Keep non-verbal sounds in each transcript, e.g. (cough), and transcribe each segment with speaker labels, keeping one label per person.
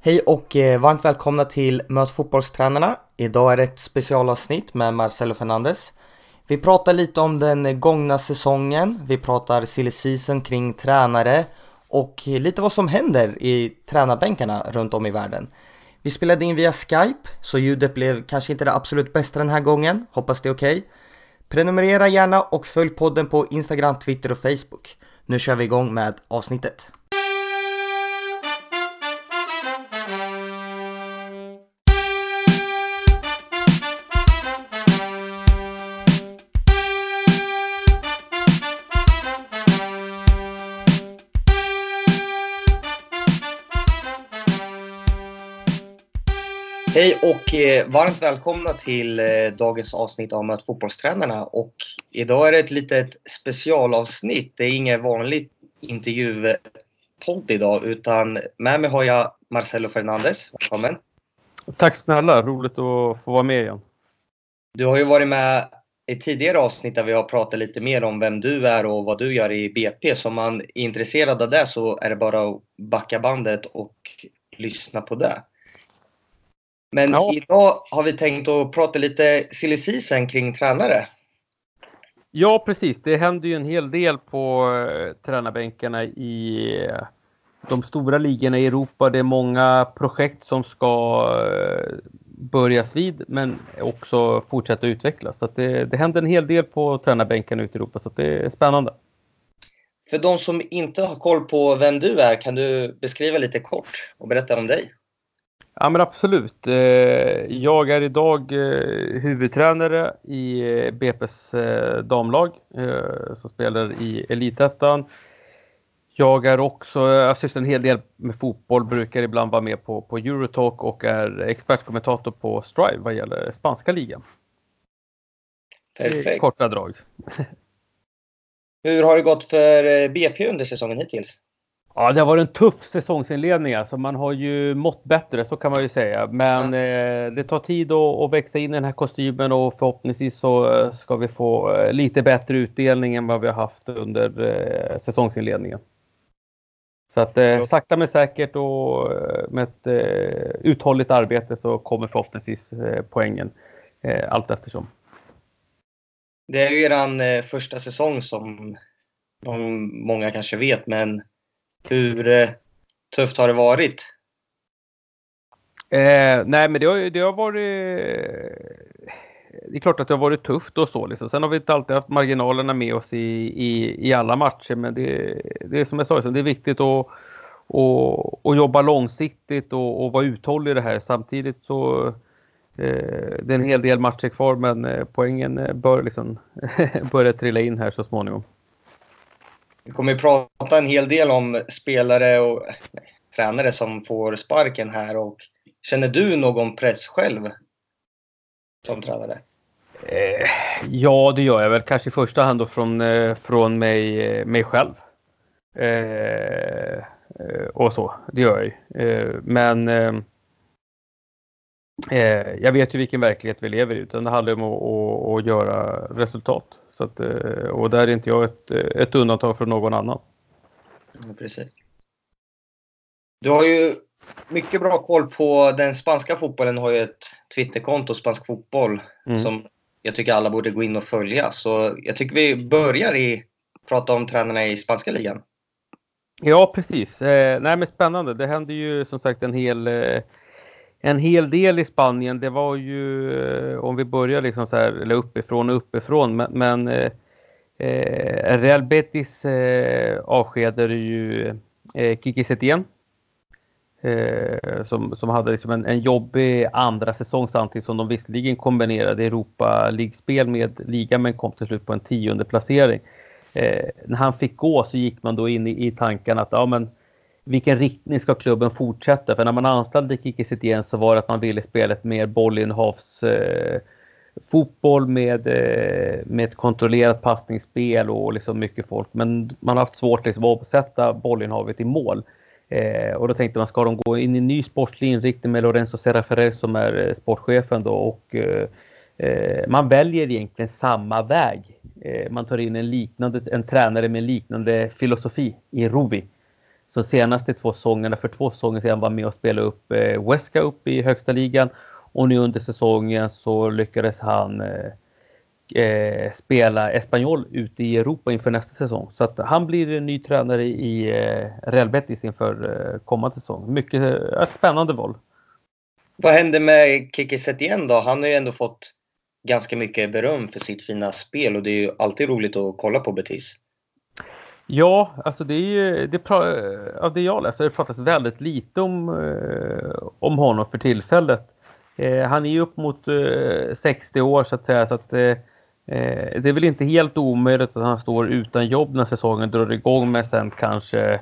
Speaker 1: Hej och eh, varmt välkomna till Möt fotbollstränarna. Idag är det ett specialavsnitt med Marcelo Fernandes. Vi pratar lite om den gångna säsongen, vi pratar silly season kring tränare och lite vad som händer i tränarbänkarna runt om i världen. Vi spelade in via Skype, så ljudet blev kanske inte det absolut bästa den här gången. Hoppas det är okej. Okay. Prenumerera gärna och följ podden på Instagram, Twitter och Facebook. Nu kör vi igång med avsnittet. Hej och eh, varmt välkomna till eh, dagens avsnitt av Möt fotbollstränarna. Och idag är det ett litet specialavsnitt. Det är ingen vanlig intervjupodd idag utan med mig har jag Marcelo Fernandes. Välkommen!
Speaker 2: Tack snälla! Roligt att få vara med igen.
Speaker 1: Du har ju varit med i tidigare avsnitt där vi har pratat lite mer om vem du är och vad du gör i BP. Så om man är intresserad av det så är det bara att backa bandet och lyssna på det. Men ja. idag har vi tänkt att prata lite silly season kring tränare.
Speaker 2: Ja, precis. Det händer ju en hel del på eh, tränarbänkarna i eh, de stora ligorna i Europa. Det är många projekt som ska eh, börjas vid men också fortsätta utvecklas. Så det, det händer en hel del på tränarbänkarna ute i Europa så det är spännande.
Speaker 1: För de som inte har koll på vem du är, kan du beskriva lite kort och berätta om dig?
Speaker 2: Ja men absolut. Eh, jag är idag eh, huvudtränare i eh, BP's damlag som spelar i Elitettan. Jag är också, jag sysslar en hel del med fotboll, brukar ibland vara med på, på Eurotalk och är expertkommentator på Strive vad gäller spanska ligan.
Speaker 1: Perfekt.
Speaker 2: Korta drag. (laughs)
Speaker 1: Hur har det gått för BP under säsongen hittills?
Speaker 2: Ja, det har varit en tuff säsongsinledning. Alltså man har ju mått bättre, så kan man ju säga. Men eh, det tar tid att, att, växa in i den här kostymen och förhoppningsvis så eh, ska vi få eh, lite bättre utdelning än vad vi har haft under eh, säsongsinledningen. Så att eh, sakta men säkert och eh, med ett eh, uthålligt arbete så kommer förhoppningsvis eh, poängen eh, allt eftersom.
Speaker 1: Det är ju eran första säsong som många kanske vet, men hur eh, tufft har det varit?
Speaker 2: Eh, nej, men det har, det har varit... Eh, det är klart att det har varit tufft och så. Liksom. Sen har vi inte alltid haft marginalerna med oss i, i, i alla matcher. Men det, det är som jag sa, liksom, det är viktigt att och, och jobba långsiktigt och, och vara uthållig i det här. Samtidigt så eh, det är en hel del matcher kvar men eh, poängen eh, bör liksom (laughs) börja trilla in här så småningom.
Speaker 1: Vi kommer ju prata en hel del om spelare och nej, tränare som får sparken här. Och känner du någon press själv som tränare?
Speaker 2: Eh, ja, det gör jag väl. Kanske i första hand då från, eh, från mig, eh, mig själv. Eh, eh, och så, det gör jag ju. Eh, men eh, eh, jag vet ju vilken verklighet vi lever i. Utan det handlar om att, att, att göra resultat. Så att, eh, och där är inte jag ett, eh, ett undantag från någon annan.
Speaker 1: Ja, precis. Du har ju mycket bra koll på den spanska fotbollen. har ju ett Twitterkonto, Spansk fotboll, mm. som jag tycker alla borde gå in och följa. Så jag tycker vi börjar i prata om tränarna i spanska ligan.
Speaker 2: Ja, precis. Eh, nej, men spännande. Det händer ju som sagt en hel eh, en hel del i Spanien. Det var ju, eh, om vi börjar liksom så här, eller uppifrån och uppifrån, men, men eh, eh, Real Betis eh, avskedade ju eh, Kiki Setien. Eh, som, som hade liksom en, en jobbig andra säsong samtidigt som de visserligen kombinerade Europa League-spel med liga men kom till slut på en tionde placering. Eh, när han fick gå så gick man då in i, i tanken att ja, men vilken riktning ska klubben fortsätta? För när man anställde Kiki Setien så var det att man ville spela ett mer bollinnehavs eh, fotboll med, eh, med ett kontrollerat passningsspel och liksom mycket folk. Men man har haft svårt liksom, att sätta bollinnehavet i mål. Eh, och då tänkte man, ska de gå in i en ny sportslig inriktning med Lorenzo Serra som är eh, sportchefen då och eh, eh, man väljer egentligen samma väg. Eh, man tar in en liknande, en tränare med liknande filosofi i Rubi. Så senaste två säsongerna, för två säsonger sedan var med och spelade upp eh, Weska upp i högsta ligan och nu under säsongen så lyckades han eh, eh, spela Espanyol ute i Europa inför nästa säsong. Så att han blir ny tränare i eh, Real Betis inför eh, kommande säsong. Mycket eh, ett spännande val.
Speaker 1: Vad hände med Kiki Setien då? Han har ju ändå fått ganska mycket beröm för sitt fina spel och det är ju alltid roligt att kolla på Betis.
Speaker 2: Ja, alltså det är ju, det, av det jag läser det pratas väldigt lite om, eh, om honom för tillfället. Eh, han är ju upp mot eh, 60 år så att säga så att det är väl inte helt omöjligt att han står utan jobb när säsongen drar igång men sen kanske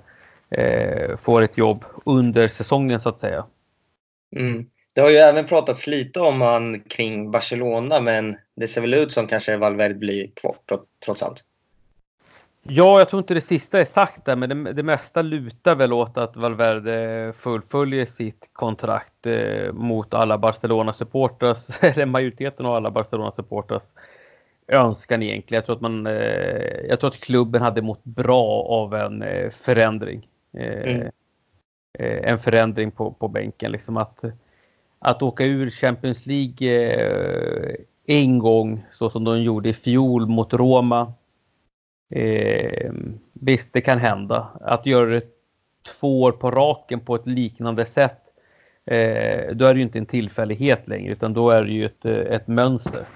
Speaker 2: eh, får ett jobb under säsongen så att säga.
Speaker 1: Mm. Det har ju även pratats lite om han kring Barcelona men det ser väl ut som kanske Valverde blir kvar trots allt.
Speaker 2: Ja, jag tror inte det sista är sagt där, men det, det mesta lutar väl åt att Valverde fullföljer sitt kontrakt eh, mot alla Barcelona-supporters, (laughs) eller majoriteten av alla Barcelona-supporters önskan egentligen. Jag tror, att man, eh, jag tror att klubben hade mått bra av en eh, förändring. Eh, mm. Eh, en förändring på, på bänken. Liksom att, att åka ur Champions League eh, en gång så som de gjorde i fjol mot Roma Eh, visst, det kan hända. Att göra det två år på raken på ett liknande sätt, eh, då är det ju inte en tillfällighet längre, utan då är det ju ett, eh, ett mönster.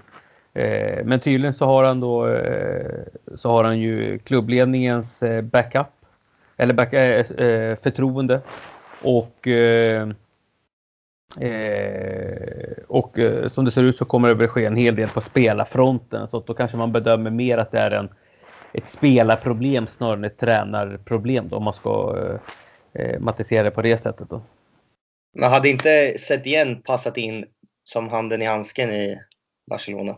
Speaker 2: Eh, men tydligen så har han då eh, så har han ju klubbledningens eh, backup eller back, eh, eh förtroende och eh, och som det ser ut så kommer det väl ske en hel del på spelarfronten så då kanske man bedömer mer att det är en ett spelarproblem snarare än ett tränarproblem då, om man ska eh, matisera det på det sättet. Då.
Speaker 1: Men hade inte Setien passat in som handen i handsken i Barcelona?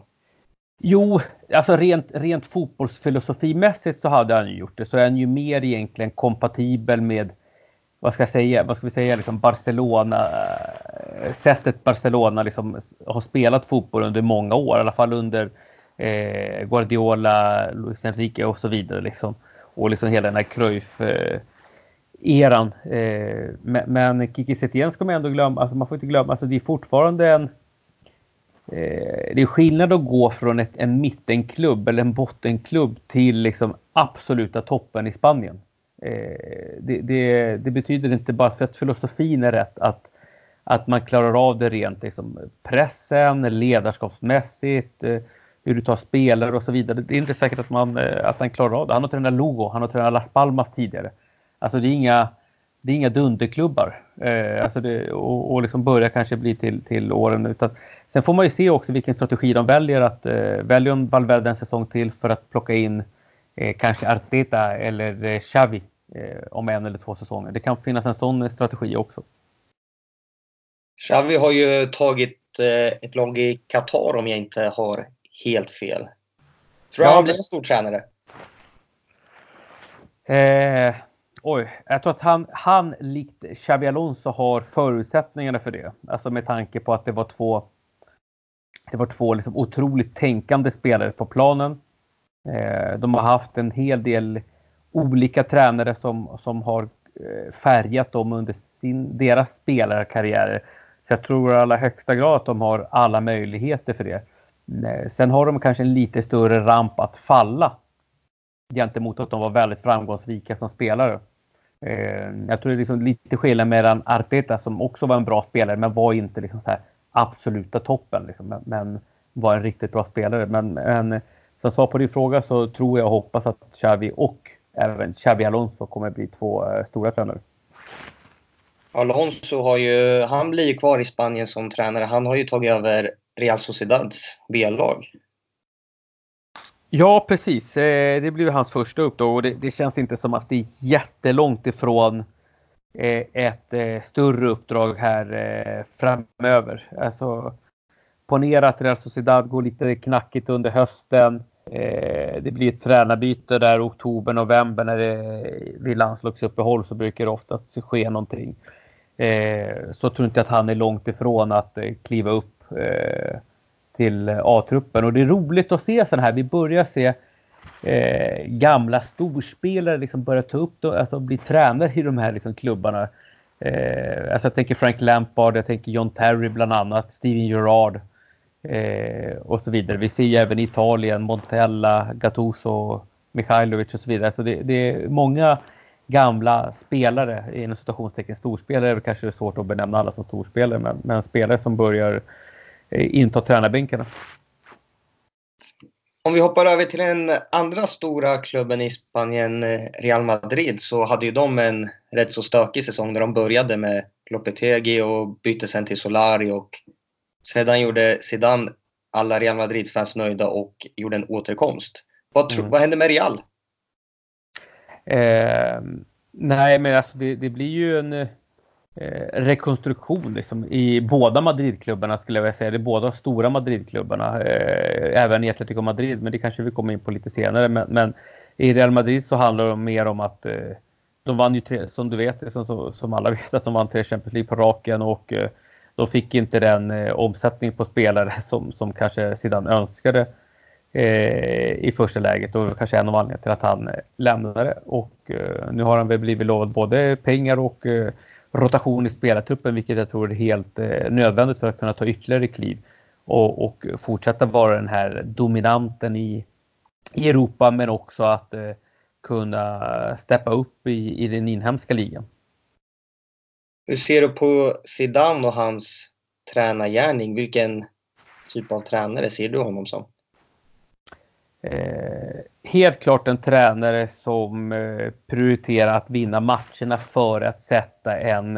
Speaker 2: Jo, alltså rent, rent fotbollsfilosofimässigt så hade han ju gjort det. Så är han ju mer egentligen kompatibel med, vad ska jag säga, vad ska vi säga, liksom Barcelona, eh, sättet Barcelona liksom har spelat fotboll under många år, i alla fall under eh, Guardiola, Luis Enrique och så vidare. Liksom. Och liksom hela den här Cruyff-eran. Eh, men, men Kiki Setien ska man ändå glömma, alltså man får inte glömma, alltså det är fortfarande en eh, det är skillnad att gå från ett, en mittenklubb eller en bottenklubb till liksom absoluta toppen i Spanien. Eh, det, det, det, betyder inte bara för att filosofin är rätt att, att man klarar av det rent liksom pressen, ledarskapsmässigt, eh, hur du tar spelare och så vidare. Det är inte säkert att, man, eh, att han klarar av det. Han har tränat Lugo, han har tränat Las Palmas tidigare. Alltså det är inga, det är inga dunderklubbar. Eh, alltså det, och, och liksom börjar kanske bli till, till åren. Utan, sen får man ju se också vilken strategi de väljer. Att, eh, väljer de Valverde en säsong till för att plocka in eh, kanske Arteta eller eh, Xavi eh, om en eller två säsonger. Det kan finnas en sån strategi också.
Speaker 1: Xavi har ju tagit eh, ett lag i Qatar om jag inte har helt fel. Tror du ja, han blir en stor tränare?
Speaker 2: Eh, oj, jag tror att han, han likt Xabi Alonso har förutsättningarna för det. Alltså med tanke på att det var två det var två liksom otroligt tänkande spelare på planen. Eh, de har haft en hel del olika tränare som, som har eh, färgat dem under sin, deras spelarkarriärer. Så jag tror i allra högsta grad att de har alla möjligheter för det. Eh, sen har de kanske en lite större ramp att falla gentemot att de var väldigt framgångsrika som spelare. Eh, jag tror det är liksom lite skillnad mellan Arteta som också var en bra spelare men var inte liksom så absoluta toppen. Liksom, men var en riktigt bra spelare. Men, men som svar på din fråga så tror jag och hoppas att Xavi och även Xavi Alonso kommer bli två eh, stora tränare.
Speaker 1: Alonso har ju, han blir ju kvar i Spanien som tränare. Han har ju tagit över Real Sociedads B-lag.
Speaker 2: Ja, precis. Eh, det blir hans första uppdrag och det, det, känns inte som att det är jättelångt ifrån eh, ett eh, större uppdrag här framöver. Alltså, ponera att Real Sociedad går lite knackigt under hösten. Det blir ett tränarbyte där i oktober, november när det blir landslagsuppehåll så brukar det oftast ske någonting. Så tror inte att han är långt ifrån att kliva upp Eh, till A-truppen. Och det är roligt att se sådana här. Vi börjar se eh, gamla storspelare liksom börja ta upp, då, alltså bli tränare i de här liksom, klubbarna. Eh, alltså jag tänker Frank Lampard, jag tänker John Terry bland annat, Steven Gerrard eh, och så vidare. Vi ser ju även i Italien Montella, Gattuso, Mikhailovic och så vidare. Så det, det är många gamla spelare, inom citationstecken storspelare, är kanske svårt att benämna alla som storspelare, men, men spelare som börjar eh, inta tränarbänkarna.
Speaker 1: Om vi hoppar över till den andra stora klubben i Spanien, eh, Real Madrid, så hade ju de en rätt så stökig säsong där de började med Lopetegi och bytte sen till Solari och sedan gjorde Zidane alla Real Madrid-fans nöjda och gjorde en återkomst. Vad, tro, mm. vad hände med Real?
Speaker 2: Eh, nej, men alltså det, det blir ju en eh, rekonstruktion liksom, i båda Madridklubbarna skulle jag vilja säga. Det är båda stora Madridklubbarna, eh, även i Atletico Madrid, men det kanske vi kommer in på lite senare. Men, men i Real Madrid så handlar det mer om att eh, de vann ju tre, som du vet, som, som alla vet, att de vann tre Champions League på raken och eh, de fick inte den eh, omsättning på spelare som, som kanske sedan önskade eh, i första läget och kanske en av anledningarna till att han eh, lämnade. Och eh, nu har han väl blivit lovad både pengar och eh, rotation i spelartruppen, vilket jag tror är helt eh, nödvändigt för att kunna ta ytterligare kliv och, och fortsätta vara den här dominanten i, i Europa, men också att eh, kunna steppa upp i, i den inhemska ligan.
Speaker 1: Hur ser du på Zidane och hans tränargärning? Vilken typ av tränare ser du honom som?
Speaker 2: Eh, helt klart en tränare som eh, prioriterar att vinna matcherna för att sätta en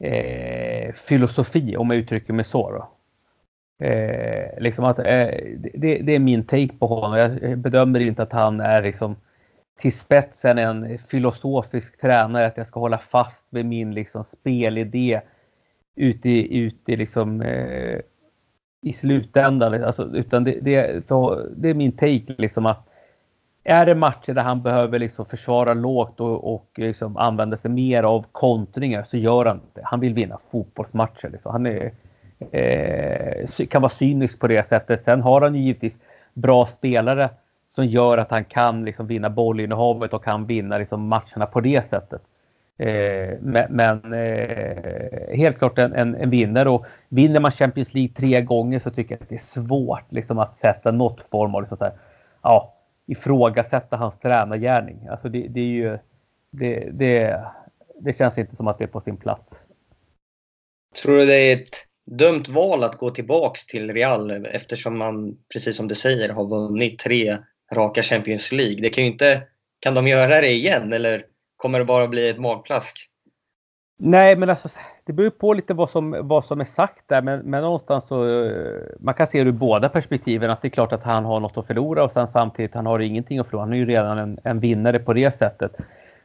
Speaker 2: eh, filosofi, om jag uttrycker mig så. Då. Eh, liksom att, eh, det, det, är min take på honom. Jag bedömer inte att han är liksom till spetsen en filosofisk tränare, att jag ska hålla fast vid min liksom spelidé ute i, ut i liksom, eh, i slutändan. Liksom. Alltså, utan det, det, det är min take liksom att är det matcher där han behöver liksom försvara lågt och, och liksom använda sig mer av kontringar så gör han det. Han vill vinna fotbollsmatcher. Liksom. Han är, eh, kan vara cynisk på det sättet. Sen har han ju givetvis bra spelare som gör att han kan liksom vinna bollinnehavet och kan vinna liksom matcherna på det sättet. Eh, men eh, helt klart en, en, en, vinnare och vinner man Champions League tre gånger så tycker jag att det är svårt liksom, att sätta något form av liksom, så här, ja, ifrågasätta hans tränargärning. Alltså det, det är ju det, det, det känns inte som att det är på sin plats.
Speaker 1: Tror du det är ett dumt val att gå tillbaks till Real eftersom man, precis som du säger, har vunnit tre raka Champions League? Det kan ju inte, kan de göra det igen eller kommer det bara bli ett magplask?
Speaker 2: Nej, men alltså det beror på lite vad som, vad som är sagt där, men, men någonstans så eh, man kan se det ur båda perspektiven att det är klart att han har något att förlora och sen samtidigt han har ingenting att förlora. Han är ju redan en, en vinnare på det sättet.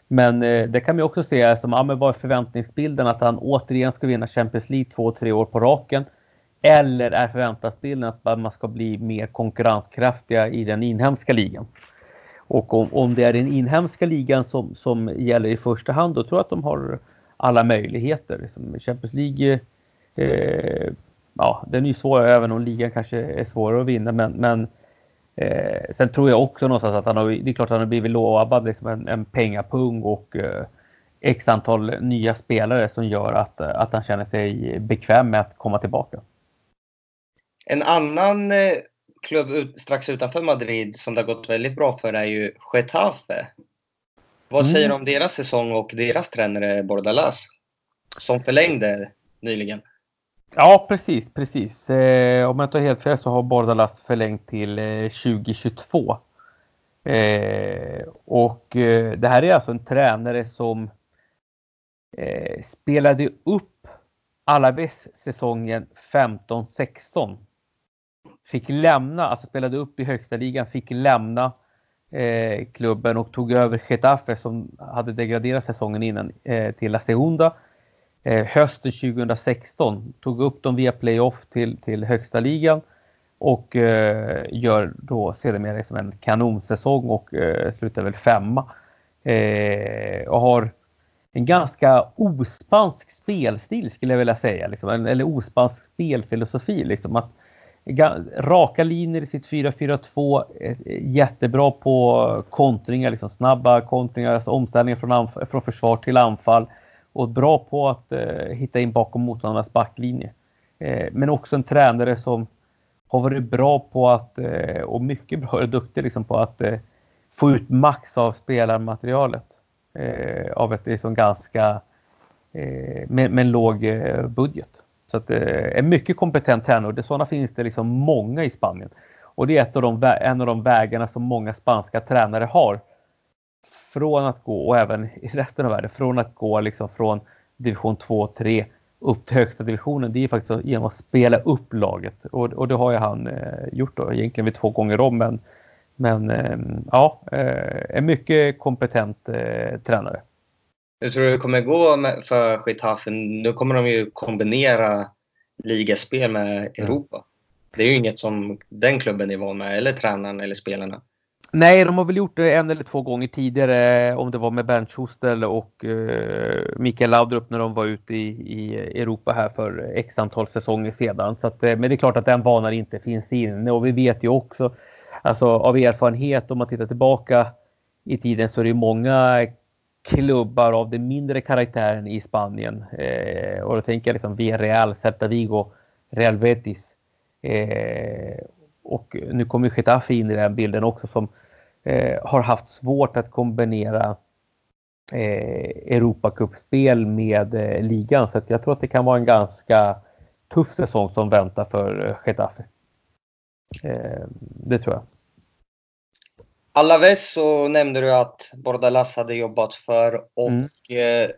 Speaker 2: Men eh, det kan man också se som, ja men vad är förväntningsbilden att han återigen ska vinna Champions League två, tre år på raken? Eller är förväntansbilden att man ska bli mer konkurrenskraftiga i den inhemska ligan? Och om, om det är den inhemska ligan som, som gäller i första hand, då tror jag att de har alla möjligheter. Som Champions League, eh, ja, den är ju svårare även om ligan kanske är svårare att vinna. Men, men eh, sen tror jag också någonstans att han har, det är klart att han har blivit lovad liksom en, en pengapung och eh, x antal nya spelare som gör att, att han känner sig bekväm med att komma tillbaka.
Speaker 1: En annan eh, klubb ut, strax utanför Madrid som det har gått väldigt bra för är ju Getafe. Vad mm. säger du om deras säsong och deras tränare Bordalas? Som förlängde nyligen.
Speaker 2: Ja, precis, precis. Eh, om jag inte har helt fel så har Bordalas förlängt till eh, 2022. Eh, och eh, det här är alltså en tränare som eh, spelade upp Alaves säsongen 15-16 fick lämna, alltså spelade upp i högsta ligan, fick lämna eh, klubben och tog över Getafe som hade degraderat säsongen innan eh, till La Segunda. Eh, hösten 2016 tog upp dem via playoff till, till högsta ligan och eh, gör då sedermera liksom en kanonsäsong och eh, slutar väl femma. Eh, och har en ganska ospansk spelstil skulle jag vilja säga, liksom, eller ospansk spelfilosofi. Liksom, att raka linjer i sitt 4-4-2. Eh, jättebra på kontringar, liksom snabba kontringar, alltså omställningar från, från försvar till anfall. Och bra på att eh, hitta in bakom motståndarnas backlinje. Eh, men också en tränare som har varit bra på att, eh, och mycket bra och duktig liksom på att eh, få ut max av spelarmaterialet. Eh, av ett liksom ganska, eh, med, med en låg eh, budget. Så att eh, en mycket kompetent tränare och sådana finns det liksom många i Spanien. Och det är ett av de, en av de vägarna som många spanska tränare har. Från att gå, och även i resten av världen, från att gå liksom från division 2, 3 upp till högsta divisionen, det är faktiskt genom att spela upp laget. Och, och det har ju han eh, gjort då, egentligen vid två gånger om. Men, men eh, ja, eh, en mycket kompetent eh, tränare.
Speaker 1: Hur tror du det kommer gå för Getafe? Nu kommer de ju kombinera ligaspel med Europa. Det är ju inget som den klubben är van med, eller tränaren eller spelarna.
Speaker 2: Nej, de har väl gjort det en eller två gånger tidigare, om det var med Bernt Schustel och uh, Mikael Laudrup när de var ute i, i, Europa här för x antal säsonger sedan. Så att, eh, men det är klart att den vanan inte finns inne och vi vet ju också, alltså av erfarenhet om man tittar tillbaka i tiden så är det många klubbar av den mindre karaktären i Spanien. Eh, och då tänker jag liksom Villarreal, Celta Vigo, Real Betis. Eh, och nu kommer Getafe in i den bilden också som eh, har haft svårt att kombinera eh, Europacupspel med eh, ligan. Så jag tror att det kan vara en ganska tuff säsong som väntar för eh, Getafe. Eh, det tror jag.
Speaker 1: Alaves så nämnde du att Bordalas hade jobbat för och mm. eh,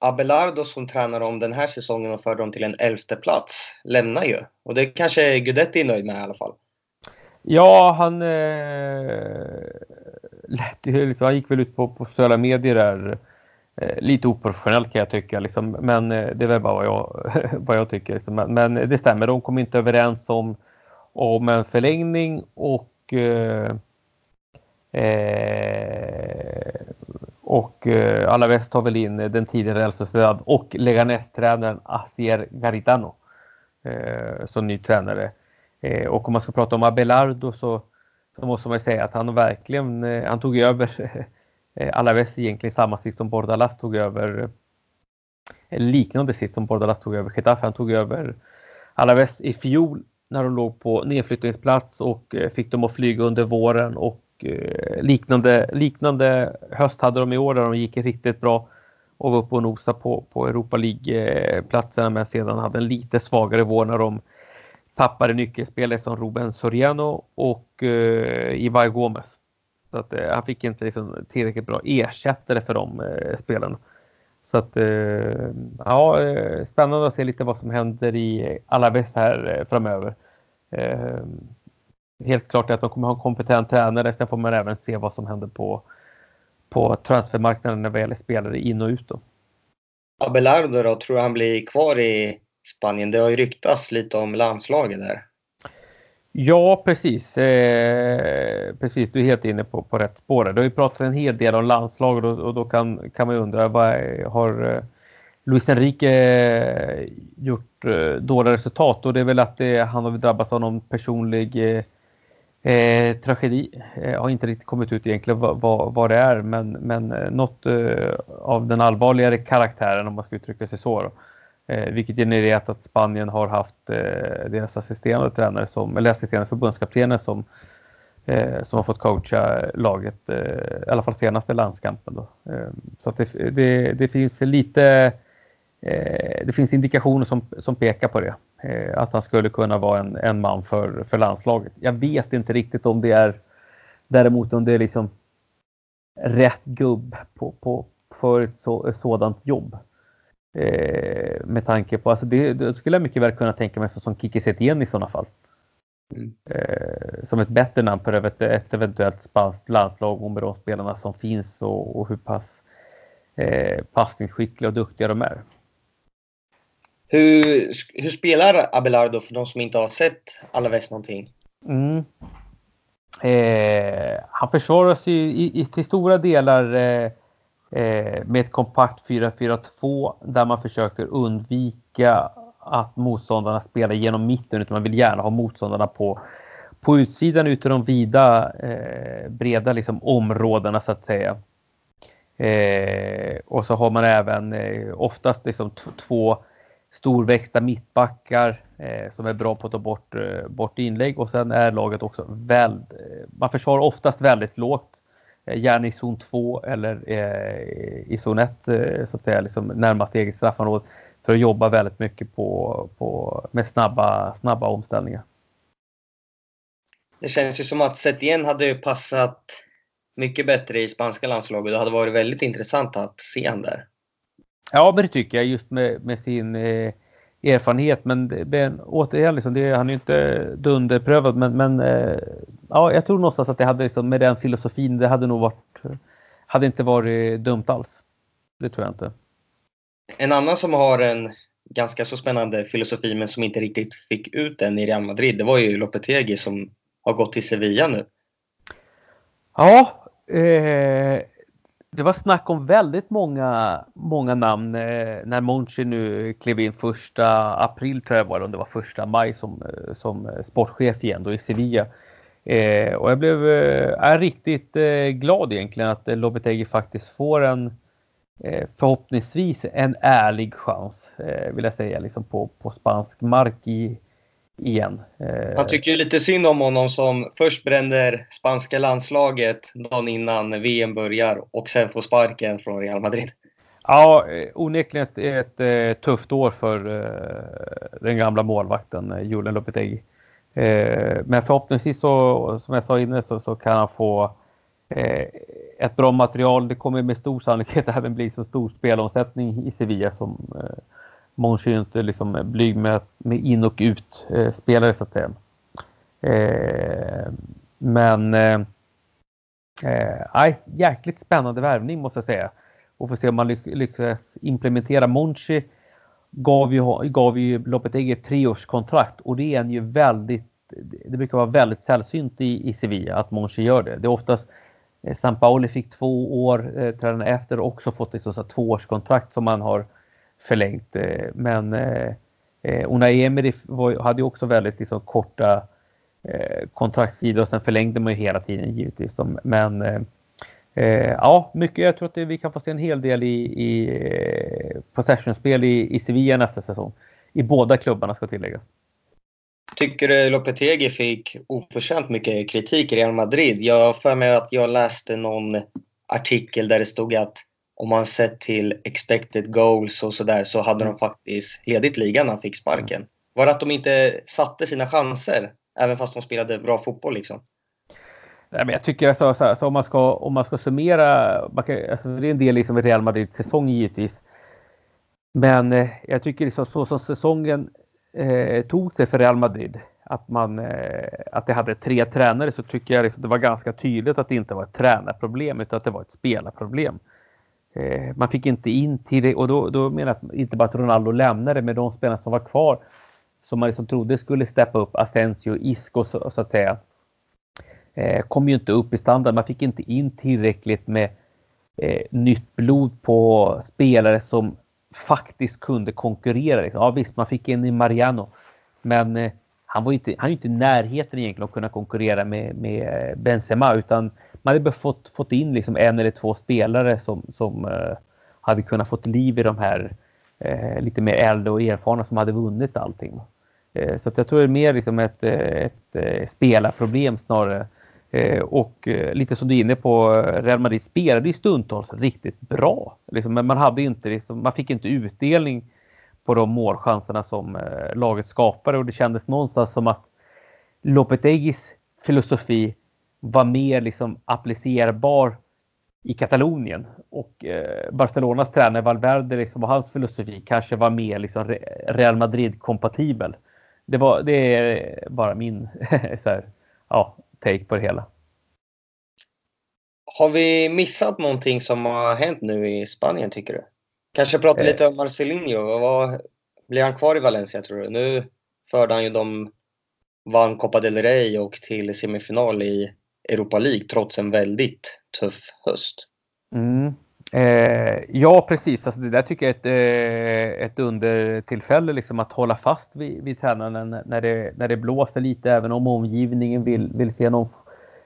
Speaker 1: Abelardo som tränar om den här säsongen och för dem till en elfte plats lämnar ju. Och det kanske Gudetti är nöjd med i alla fall.
Speaker 2: Ja, han, eh, liksom, han gick väl ut på, på sociala medier där. Eh, lite oprofessionellt kan jag tycka, liksom, men eh, det är väl bara vad jag, (laughs) vad jag tycker. Liksom. Men, men, det stämmer, de kom inte överens om, om en förlängning och eh Eh, och eh, Alaves tar väl in eh, den tidigare Real Sociedad och Leganes-tränaren Asier Garitano eh, som ny tränare. Eh, och om man ska prata om Abelardo så, så måste man säga att han verkligen, eh, han tog över (laughs) eh, Alaves egentligen samma sits som Bordalas tog över, en liknande sits som Bordalas tog över Getafe. Han tog över Alaves i fjol när de låg på nedflyttningsplats och fick dem att flyga under våren och Eh, liknande, liknande höst hade de i år där de gick riktigt bra och var uppe och nosade på, på Europa League-platserna men sedan hade en lite svagare vår när de tappade nyckelspelare som Ruben Soriano och eh, Ivar Gomes. Så att, eh, han fick inte liksom, tillräckligt bra ersättare för de eh, spelarna. Så att eh, ja, eh, spännande att se lite vad som händer i Alaves här eh, framöver. Eh, helt klart är att de kommer ha en kompetent tränare. Sen får man även se vad som händer på, på transfermarknaden när det gäller spelare in och ut. Då.
Speaker 1: Abelardo då, tror han blir kvar i Spanien. Det har ju ryktats lite om landslaget där.
Speaker 2: Ja, precis. Eh, precis, du är helt inne på, på rätt spår. Det har ju pratat en hel del om landslaget och, och då kan, kan man undra vad har eh, Luis Enrique eh, gjort eh, dåliga resultat? Och det är väl att det, han har drabbats av någon personlig eh, tragedi. Eh, har inte riktigt kommit ut egentligen vad, vad, vad det är, men, men eh, något eh, av den allvarligare karaktären om man ska uttrycka sig så. Då. Eh, vilket genererat att Spanien har haft eh, deras assisterande tränare som, eller assisterande förbundskaptener som, eh, som har fått coacha laget, eh, i alla fall senaste landskampen. Då. Eh, så att det, det, det, finns lite eh, det finns indikationer som, som pekar på det att han skulle kunna vara en, en man för, för landslaget. Jag vet inte riktigt om det är däremot om det är liksom rätt gubb på, på, för ett, så, ett sådant jobb. Eh, med tanke på, alltså det, det, skulle jag mycket väl kunna tänka mig som Kiki Setien i sådana fall. Mm. Eh, som ett bättre namn på ett, ett eventuellt spanskt landslag och med de spelarna som finns och, och hur pass eh, passningsskickliga och duktiga de är.
Speaker 1: Hur, hur spelar Abelardo för de som inte har sett Alaves någonting?
Speaker 2: Mm. Eh, han försvarar sig i, i, till stora delar eh, Eh, med ett kompakt 4-4-2 där man försöker undvika att motståndarna spelar genom mitten utan man vill gärna ha motståndarna på, på utsidan ute i de vida, eh, breda liksom, områdena så att säga. Eh, och så har man även eh, oftast liksom två storväxta mittbackar eh, som är bra på att ta bort, eh, bort inlägg och sen är laget också väl, eh, man försvarar oftast väldigt lågt. Eh, gärna i zon 2 eller eh, i zon 1 eh, så att säga, liksom närmast eget straffområde för att jobba väldigt mycket på, på, med snabba, snabba omställningar.
Speaker 1: Det känns ju som att Setien hade passat mycket bättre i spanska landslaget. Det hade varit väldigt intressant att se honom där.
Speaker 2: Ja, men det tycker jag just med, med sin eh, erfarenhet. Men, men återigen, liksom, det, han är ju inte dunderprövad. Men, men eh, ja, jag tror någonstans att det hade liksom, med den filosofin, det hade nog varit, hade inte varit dumt alls. Det tror jag inte.
Speaker 1: En annan som har en ganska så spännande filosofi men som inte riktigt fick ut den i Real Madrid, det var ju Lopetegi som har gått till Sevilla nu.
Speaker 2: Ja, eh, det var snack om väldigt många, många namn eh, när Monchi nu klev in första april tror jag var, om det var första maj som, eh, som sportchef igen då i Sevilla. Eh, och jag blev eh, är riktigt eh, glad egentligen att eh, Lopetegi faktiskt får en eh, förhoppningsvis en ärlig chans eh, vill jag säga liksom på, på spansk mark i, igen.
Speaker 1: Eh, Han tycker ju lite synd om honom som först bränner spanska landslaget dagen innan VM börjar och sen får sparken från Real Madrid.
Speaker 2: Ja, onekligen ett, ett, ett tufft år för den gamla målvakten Julian Lopetegui. Men förhoppningsvis så, som jag sa innan, så, så kan han få ett bra material. Det kommer med stor sannolikhet även bli så stor spelomsättning i Sevilla som Monchi är inte liksom blyg med, med in och ut eh, spelare så att säga. Eh, men eh, eh, jäkligt spännande värvning måste jag säga. Och få se om man lyckas implementera Monchi. Gav ju, gav ju Lopetegui ett treårskontrakt och det är en ju väldigt det brukar vara väldigt sällsynt i, i Sevilla att Monchi gör det. Det är oftast eh, San Paoli fick två år, eh, tränarna efter också fått ett så tvåårskontrakt som man har förlängt. Eh, men eh, eh, Unai Emery hade ju också väldigt liksom, korta eh, kontraktstider och sen förlängde man ju hela tiden givetvis. Men eh, eh, ja, mycket. Jag tror att vi kan få se en hel del i, i possessionspel i, i Sevilla nästa säsong. I båda klubbarna ska tilläggas.
Speaker 1: Tycker du Lopetegi fick oförtjänt mycket kritik i Real Madrid? Jag har för mig att jag läste någon artikel där det stod att om man sett till expected goals och sådär så hade mm. de faktiskt ledigt ligan när han fick sparken. Var det att de inte satte sina chanser även fast de spelade bra fotboll liksom?
Speaker 2: Nej, men jag tycker alltså, så, så om, man ska, om man ska summera, man kan, alltså, det är en del liksom Real Madrids säsong givetvis. Men eh, jag tycker liksom, så som säsongen eh, tog sig för Real Madrid, att, man, eh, att det hade tre tränare, så tycker jag liksom, det var ganska tydligt att det inte var ett tränarproblem utan att det var ett spelarproblem. Eh, man fick inte in till det och då, då menar jag inte bara att Ronaldo lämnade men de spelarna som var kvar som man liksom trodde skulle steppa upp, Asensio, Isco så, så att säga. Eh, kom ju inte upp i standard. Man fick inte in tillräckligt med eh, nytt blod på spelare som faktiskt kunde konkurrera. Liksom. Ja visst, man fick in i Mariano. Men eh, han var inte, han är inte i närheten egentligen att kunna konkurrera med, med Benzema utan man hade fått, fått in liksom en eller två spelare som, som eh, hade kunnat fått liv i de här eh, lite mer äldre och erfarna som hade vunnit allting. Eh, så jag tror det är mer liksom ett, ett, ett spelarproblem snarare. Eh, och eh, lite som du är inne på, Real Madrid spelade ju stundtals riktigt bra. Liksom, men man, hade inte, liksom, man fick inte utdelning på de målchanserna som eh, laget skapade och det kändes någonstans som att Lopetegis filosofi var mer liksom applicerbar i Katalonien. Och eh, Barcelonas tränare Valverde liksom, och hans filosofi kanske var mer liksom Real Madrid-kompatibel. Det, var, det är bara min (laughs) så här, ja, take på det hela.
Speaker 1: Har vi missat någonting som har hänt nu i Spanien tycker du? Kanske prata eh. lite om Marcelinho. Vad, blir han kvar i Valencia tror du? Nu förde han ju dem, vann Copa del Rey och till semifinal i Europa League trots en väldigt tuff höst.
Speaker 2: Mm. Eh, ja, precis. Alltså det där tycker jag är ett, eh, ett undertillfälle liksom att hålla fast vid, vid tränaren när det, när det blåser lite, även om omgivningen vill, vill se någon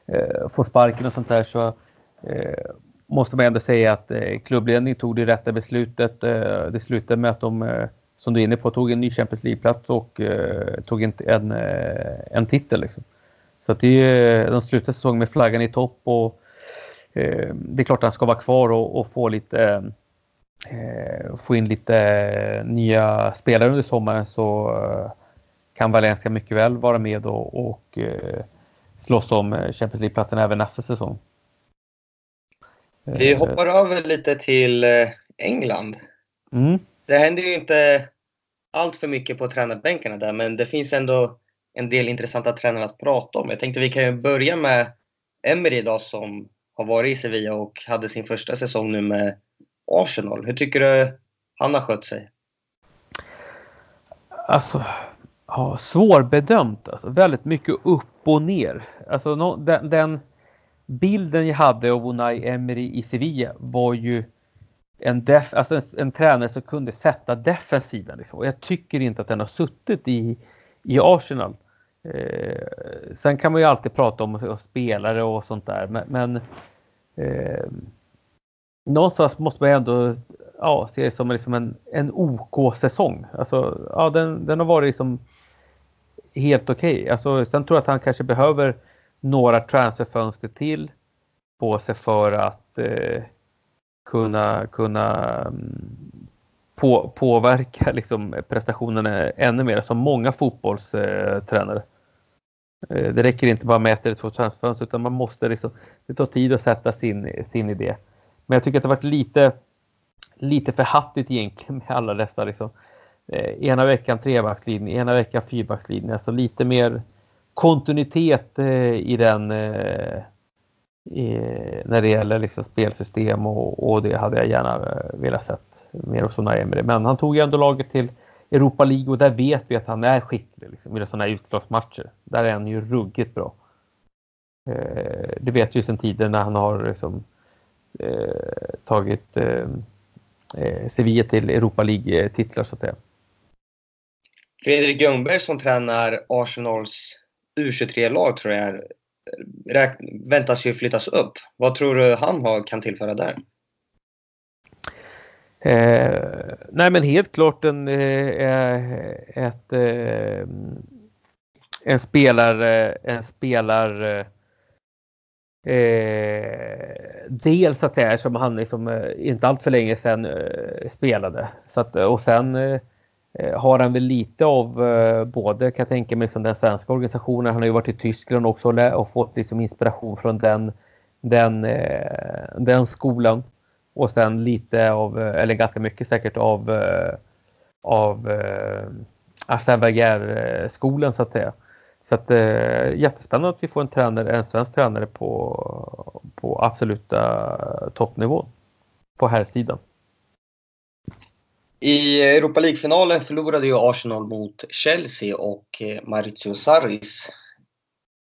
Speaker 2: eh, få sparken och sånt där så eh, måste man ändå säga att eh, klubbledningen tog det rätta beslutet. Eh, det slutade med att de, eh, som du är inne på, tog en ny Champions League-plats och eh, tog en, en, en titel. Liksom. Så att det, eh, de slutade säsongen med flaggan i topp och Eh, det är klart att han ska vara kvar och, och få lite eh, få in lite eh, nya spelare under sommaren så kan Valencia mycket väl vara med och, och slåss om Champions League-platsen även nästa säsong.
Speaker 1: Vi hoppar över lite till England. Mm. Det händer ju inte allt för mycket på tränarbänkarna där, men det finns ändå en del intressanta tränare att prata om. Jag tänkte vi kan börja med Emery idag som har varit i Sevilla och hade sin första säsong nu med Arsenal. Hur tycker du han har skött sig?
Speaker 2: Alltså, ja, svårbedömt. Alltså, väldigt mycket upp och ner. Alltså, no, den, den, bilden jag hade av Unai Emery i Sevilla var ju en, def, alltså en, en tränare som kunde sätta defensiven. Liksom. Och jag tycker inte att den har suttit i, i Arsenal. Eh, sen kan man ju alltid prata om spelare och sånt där, men, men eh, någonstans måste man ändå ja, se det som liksom en, en OK-säsong. Alltså, ja, den, den har varit liksom helt okej. Okay. Alltså, sen tror jag att han kanske behöver några transferfönster till på sig för att eh, kunna, kunna mm, på, påverka (laughs) liksom, prestationerna ännu mer som många fotbollstränare. Eh, det räcker inte bara med ett eller två transferfönster utan man måste liksom, det tar tid att sätta sin, sin idé. Men jag tycker att det varit lite, lite för hattigt egentligen med alla dessa liksom. Eh, ena veckan trebackslinje, ena veckan fyrbackslinje. Alltså lite mer kontinuitet eh, i den eh, i, när det gäller liksom spelsystem och, och, det hade jag gärna eh, velat sett mer hos Emery. Men han tog ju ändå laget till Europa League och där vet vi att han är skicklig liksom, i sådana här utslagsmatcher. Där är han ju ruggigt bra. Eh, det vet vi sedan tiden när han har liksom, eh, tagit eh Sevilla till Europa League-titlar så att säga.
Speaker 1: Fredrik Ljungberg som tränar Arsenals U23-lag tror jag är, väntas ju flyttas upp. Vad tror du han har, kan tillföra där?
Speaker 2: Eh, nej men helt klart en, eh, eh ett, eh, en spelare, eh, en spelare eh, del så att säga som han liksom, eh, inte allt för länge sedan eh, spelade. Så att, eh, och sen eh, Eh, har han väl lite av eh, både kan jag tänka mig som den svenska organisationen. Han har ju varit i Tyskland också och, fått liksom inspiration från den, den, eh, den skolan. Och sen lite av, eh, eller ganska mycket säkert av, eh, av eh, Arsène Wenger-skolan så att säga. Så att jättespännande att vi får en tränare, en svensk tränare på, på absoluta toppnivå på här sidan.
Speaker 1: I Europa League-finalen förlorade ju Arsenal mot Chelsea och Maurizio Sarris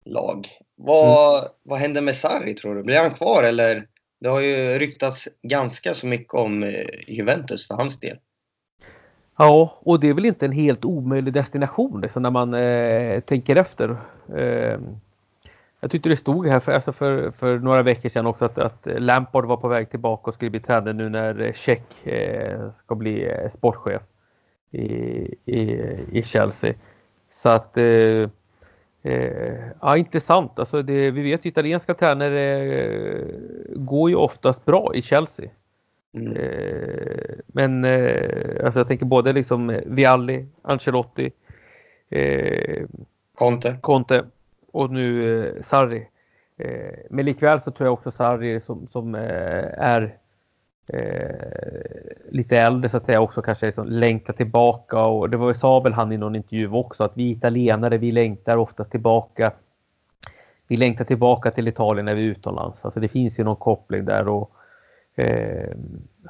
Speaker 1: lag. Vad, mm. vad hände med Sarri tror du? Blir han kvar eller det har ju ryktats ganska så mycket om eh, Juventus för hans del.
Speaker 2: Ja, och det är väl inte en helt omöjlig destination liksom, när man eh, tänker efter. Eh, jag tyckte det stod här för, alltså för, för några veckor sedan också att, att Lampard var på väg tillbaka och skulle bli tränare nu när Check eh, ska bli eh, sportchef i, i, i Chelsea. Så att eh, Eh, ja, intressant. Alltså det, vi vet ju italienska tränare eh, går ju oftast bra i Chelsea. Mm. Men alltså jag tänker både liksom Vialli, Ancelotti,
Speaker 1: Conte.
Speaker 2: Conte och nu eh, Sarri. Eh, men likväl så tror jag också Sarri som, som eh, är eh, lite äldre så att säga också kanske liksom längtar tillbaka och det var sa väl han i någon intervju också att vi italienare vi längtar oftast tillbaka. Vi längtar tillbaka till Italien när vi är utomlands. Alltså det finns ju någon koppling där och eh,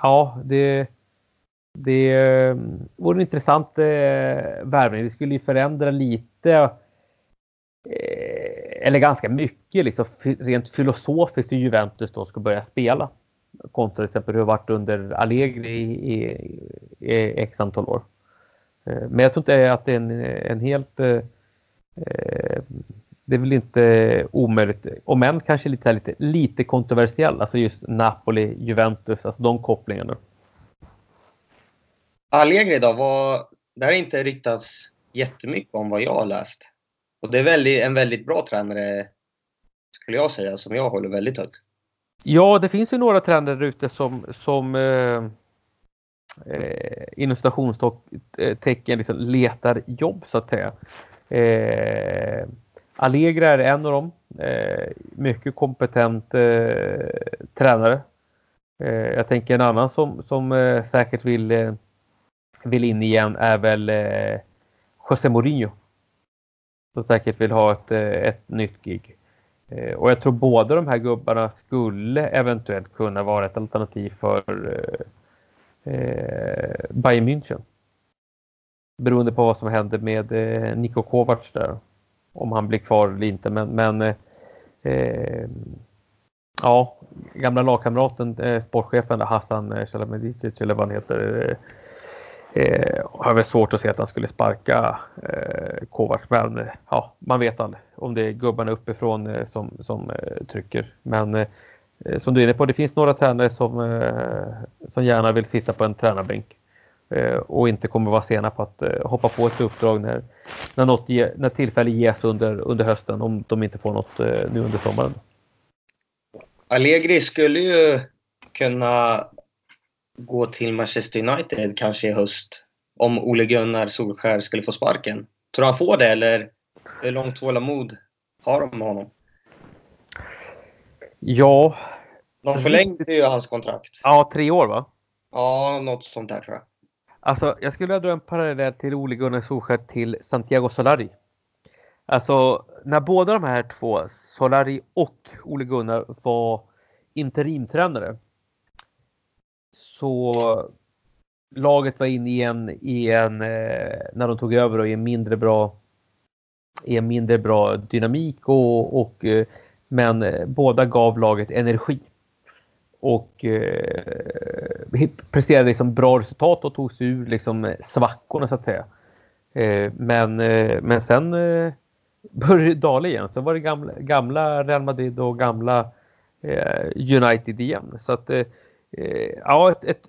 Speaker 2: ja, det det eh, vore en intressant eh, värvning. Det skulle ju förändra lite eh, eller ganska mycket liksom, rent filosofiskt hur Juventus då ska börja spela. kontra till exempel hur det varit under Allegri i, i, i x antal år. Eh, men jag tror inte att det är en, en helt eh, eh, det är väl inte omöjligt, om än kanske lite, lite, lite kontroversiell, alltså just Napoli, Juventus, alltså de kopplingarna.
Speaker 1: Allegri då, vad, det har inte ryktats jättemycket om vad jag har läst. Och det är väldigt, en väldigt bra tränare, skulle jag säga, som jag håller väldigt högt.
Speaker 2: Ja, det finns ju några tränare ute som, som eh, eh, inom citationstecken eh, liksom letar jobb så att säga. Eh, Allegra är en av dem. Eh, mycket kompetent eh, tränare. Eh, jag tänker en annan som, som eh, säkert vill, eh, vill in igen är väl eh, José Mourinho. Som säkert vill ha ett, eh, ett nytt gig. Eh, och jag tror båda de här gubbarna skulle eventuellt kunna vara ett alternativ för eh, eh Bayern München. Beroende på vad som händer med eh, Niko Kovacs där om han blir kvar eller inte. Men, men eh, ja, gamla lagkamraten, eh, sportchefen Hassan Shalamedicic eller vad han heter, eh, har väl svårt att se att han skulle sparka eh, Kovacs. Men ja, man vet aldrig om det är gubbarna uppifrån eh, som, som eh, trycker. Men eh, som du är inne på, det finns några tränare som, eh, som gärna vill sitta på en tränarbänk eh, och inte kommer vara sena på att eh, hoppa på ett uppdrag när, när, något ge, när tillfälle ges under, under hösten om de inte får något eh, nu under sommaren.
Speaker 1: Allegri skulle ju kunna gå till Manchester United kanske i höst om Ole Gunnar Solskär skulle få sparken. Tror du han får det eller hur långt tålamod har de med honom?
Speaker 2: Ja.
Speaker 1: De förlängde ju hans kontrakt.
Speaker 2: Ja, tre år va?
Speaker 1: Ja, något sånt där tror jag.
Speaker 2: Alltså, jag skulle dra en parallell till Ole Gunnar Solskjaer till Santiago Solari. Alltså, när båda de här två, Solari och Ole Gunnar, var interimtränare så laget var inne i en, i en eh, när de tog över och i en mindre bra i en mindre bra dynamik och, och eh, men eh, båda gav laget energi och eh, presterade liksom bra resultat och tog sig ur liksom svackorna så att säga. Eh, men, eh, men sen eh, började det dala igen. Så var det gamla, gamla Real Madrid och gamla eh, United igen. Så att eh, Eh, ja, ett, ett,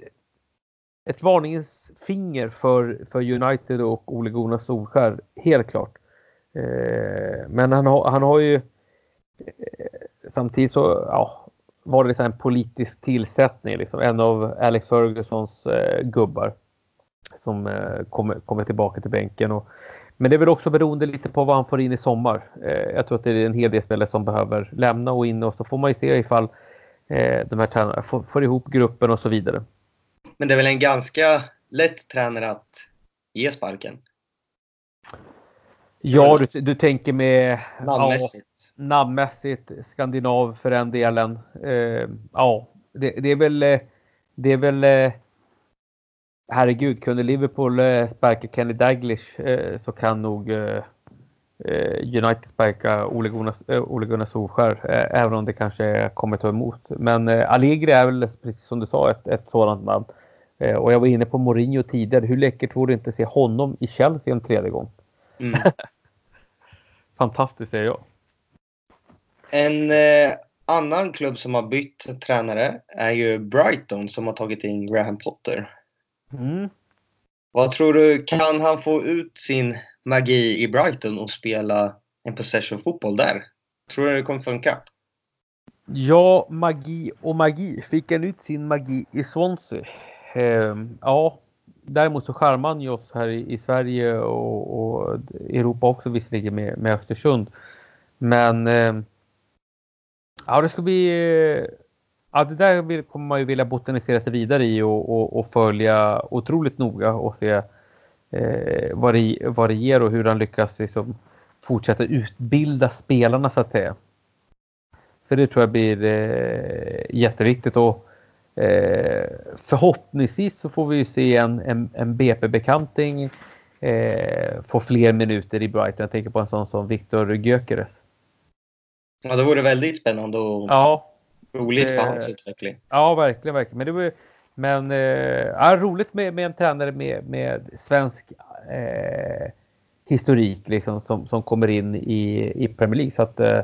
Speaker 2: ett varningens finger för, för United och Ole Gunnar Solskär, helt klart. Eh, men han har, han har ju eh, samtidigt så, ja, var det liksom en politisk tillsättning. Liksom. En av Alex Fergusons eh, gubbar som eh, kommer, kommer tillbaka till bänken. Och, men det är väl också beroende lite på vad han får in i sommar. Eh, jag tror att det är en hel del spelare som behöver lämna och in och så får man ju se ifall eh, de här tränarna får, får ihop gruppen och så vidare.
Speaker 1: Men det är väl en ganska lätt tränare att ge sparken?
Speaker 2: Ja, du, du tänker med
Speaker 1: namnmässigt.
Speaker 2: Ja, namnmässigt, skandinav för den delen. Eh, ja, det, det, är väl, eh, det är väl eh, herregud, kunde Liverpool eh, sparka Kenny Daglish eh, så kan nog eh, United sparka Ole Gunnar, Ole Gunnar Solskär, även om det kanske kommer ta emot. Men Allegri är väl, precis som du sa, ett, ett sådant namn. Och jag var inne på Mourinho tidigare. Hur läckert vore det inte se honom i Chelsea en tredje gång? Mm. (laughs) Fantastiskt säger jag.
Speaker 1: En eh, annan klubb som har bytt tränare är ju Brighton som har tagit in Graham Potter. Mm. Vad tror du, kan han få ut sin magi i Brighton och spela en possession fotboll där? Tror du det kommer funka?
Speaker 2: Ja, magi och magi. Fick han ut sin magi i Swansea? Eh, ja, däremot så charmar han ju oss här i, i Sverige och, och, Europa också visserligen med, med Östersund. Men eh, ja, det ska bli Ja, det där kommer man ju vilja botanisera sig vidare i och, och, och följa otroligt noga och se eh, vad, det, vad det ger och hur han lyckas liksom, fortsätta utbilda spelarna så att säga. För det tror jag blir eh, jätteviktigt och Eh, förhoppningsvis så får vi se en, en, en BP-bekanting eh, få fler minuter i Brighton. Jag tänker på en sån som Viktor Gyökeres.
Speaker 1: Ja, det vore väldigt spännande att
Speaker 2: ja.
Speaker 1: Roligt för hans utveckling.
Speaker 2: Ja, verkligen, verkligen. Men det var men eh, ja, roligt med, med en tränare med, med svensk eh, historik liksom, som, som kommer in i, i Premier League. Så att, eh,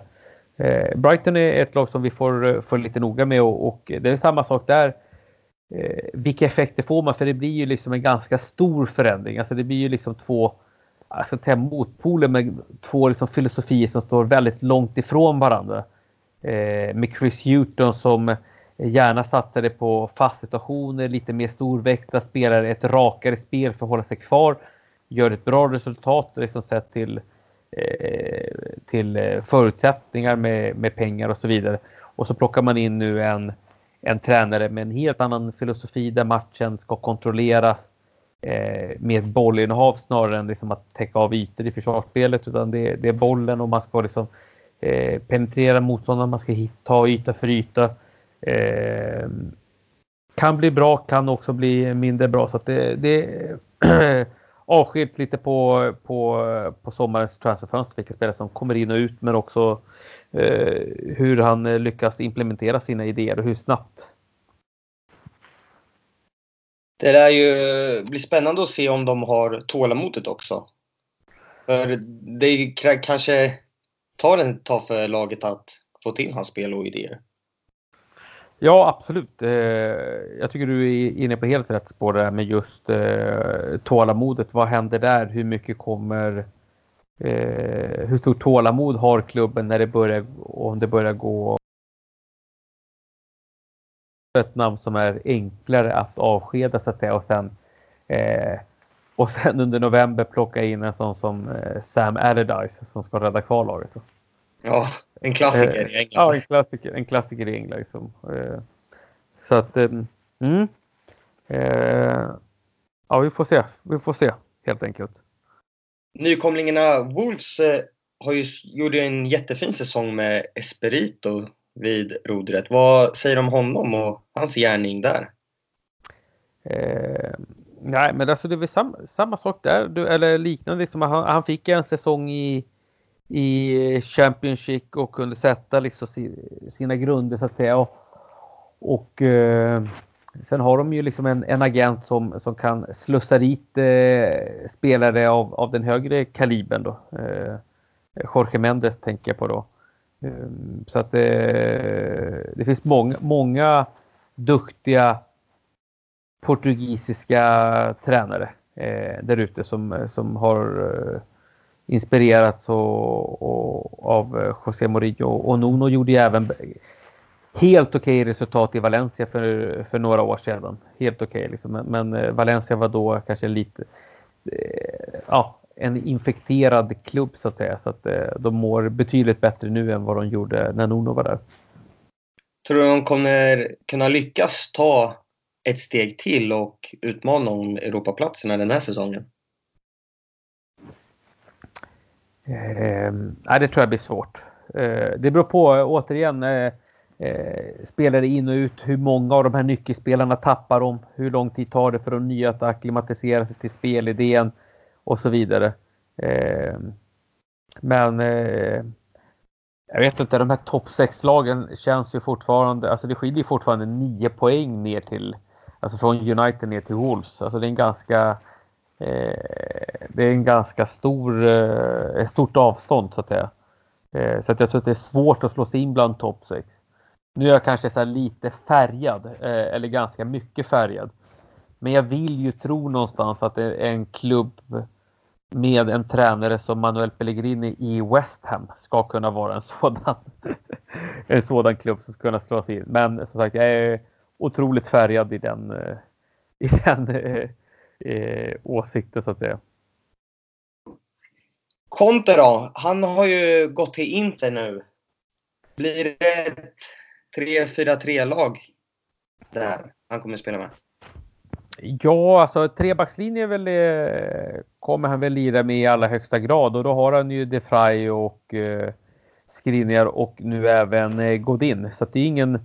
Speaker 2: eh Brighton är ett lag som vi får eh, följa lite noga med och, och, det är samma sak där. Eh, vilka effekter får man? För det blir ju liksom en ganska stor förändring. Alltså det blir ju liksom två jag ska säga motpoler med två liksom filosofier som står väldigt långt ifrån varandra. Eh, med Chris Hewton som gärna satsade på fast situationer, lite mer storväxta spelare, ett rakare spel för att hålla sig kvar. Gör ett bra resultat liksom sett till, eh, till eh, förutsättningar med, med pengar och så vidare. Och så plockar man in nu en, en tränare med en helt annan filosofi där matchen ska kontrolleras eh, med bollinnehav snarare än liksom att täcka av ytor i försvarsspelet utan det, det är bollen och man ska liksom eh, penetrera motståndaren, man ska ta yta för yta. Eh, kan bli bra, kan också bli mindre bra. Så det, det är (clears throat) avskilt lite på, på, på sommarens transferfönster vilka spelare som kommer in och ut men också eh, hur han lyckas implementera sina idéer och hur snabbt.
Speaker 1: Det lär ju bli spännande att se om de har tålamodet också. För det kanske tar ett tag för laget att få till hans spel och idéer.
Speaker 2: Ja, absolut. Eh, jag tycker du är inne på helt rätt spår där med just eh, tålamodet. Vad händer där? Hur mycket kommer... Eh, hur stort tålamod har klubben när det börjar, om det börjar gå ett namn som är enklare att avskeda så att säga och sen och sen under november plocka in en sån som Sam Allardyce som ska rädda kvar laget.
Speaker 1: Ja, en klassiker i England.
Speaker 2: Ja, en klassiker, en klassiker i England. Liksom. Eh, så att, ehm, mm. Eh, ja, vi får se. Vi får se helt enkelt.
Speaker 1: Nykomlingarna Wolves har ju, gjorde en jättefin säsong med Esperito vid rodret. Vad säger du om honom och hans gärning där?
Speaker 2: Eh, nej, men alltså det är väl sam, samma sak där, eller liknande. Liksom han, han fick en säsong i i Championship och kunde sätta liksom sina grunder så att säga. Och, och eh, sen har de ju liksom en, en agent som, som kan slussa dit eh, spelare av, av den högre kalibern då. Eh, Jorge Mendes tänker jag på då. Eh, så att eh, det finns många, många duktiga portugisiska tränare eh, där ute som, som har eh, inspirerats och, och, av eh, José Mourinho och Nuno gjorde ju även helt okej okay resultat i Valencia för, för några år sedan. Helt okej okay, liksom. men, men eh, Valencia var då kanske lite eh, ja, en infekterad klubb så att säga så att eh, de mår betydligt bättre nu än vad de gjorde när Nuno var där.
Speaker 1: Tror du de kommer kunna lyckas ta ett steg till och utmana om Europaplatserna den här säsongen?
Speaker 2: Eh, nej, det tror jag blir svårt. Eh, det beror på återigen eh, eh, spelare in och ut, hur många av de här nyckelspelarna tappar de, hur lång tid tar det för de nya att acklimatisera sig till spelidén och så vidare. Eh, men eh, jag vet inte, de här topp 6-lagen känns ju fortfarande, alltså det skiljer fortfarande 9 poäng ner till, alltså från United ner till Wolves. Alltså det är en ganska Eh, det är en ganska stor, eh, ett stort avstånd så att säga. Eh, så att jag tror att det är svårt att slå sig in bland topp 6. Nu är jag kanske så lite färgad, eh, eller ganska mycket färgad. Men jag vill ju tro någonstans att det är en klubb med en tränare som Manuel Pellegrini i West Ham ska kunna vara en sådan, (laughs) en sådan klubb som ska kunna slå sig in. Men som sagt, jag är otroligt färgad i den, eh, i den eh, åsikter så att säga.
Speaker 1: Conte då? Han har ju gått till Inter nu. Blir det ett 3-4-3-lag där han kommer att spela med?
Speaker 2: Ja, alltså trebackslinje väl, eh, kommer han väl lira med i allra högsta grad och då har han ju De Frey och eh, Skriniar och nu även eh, Godin. Så det är ingen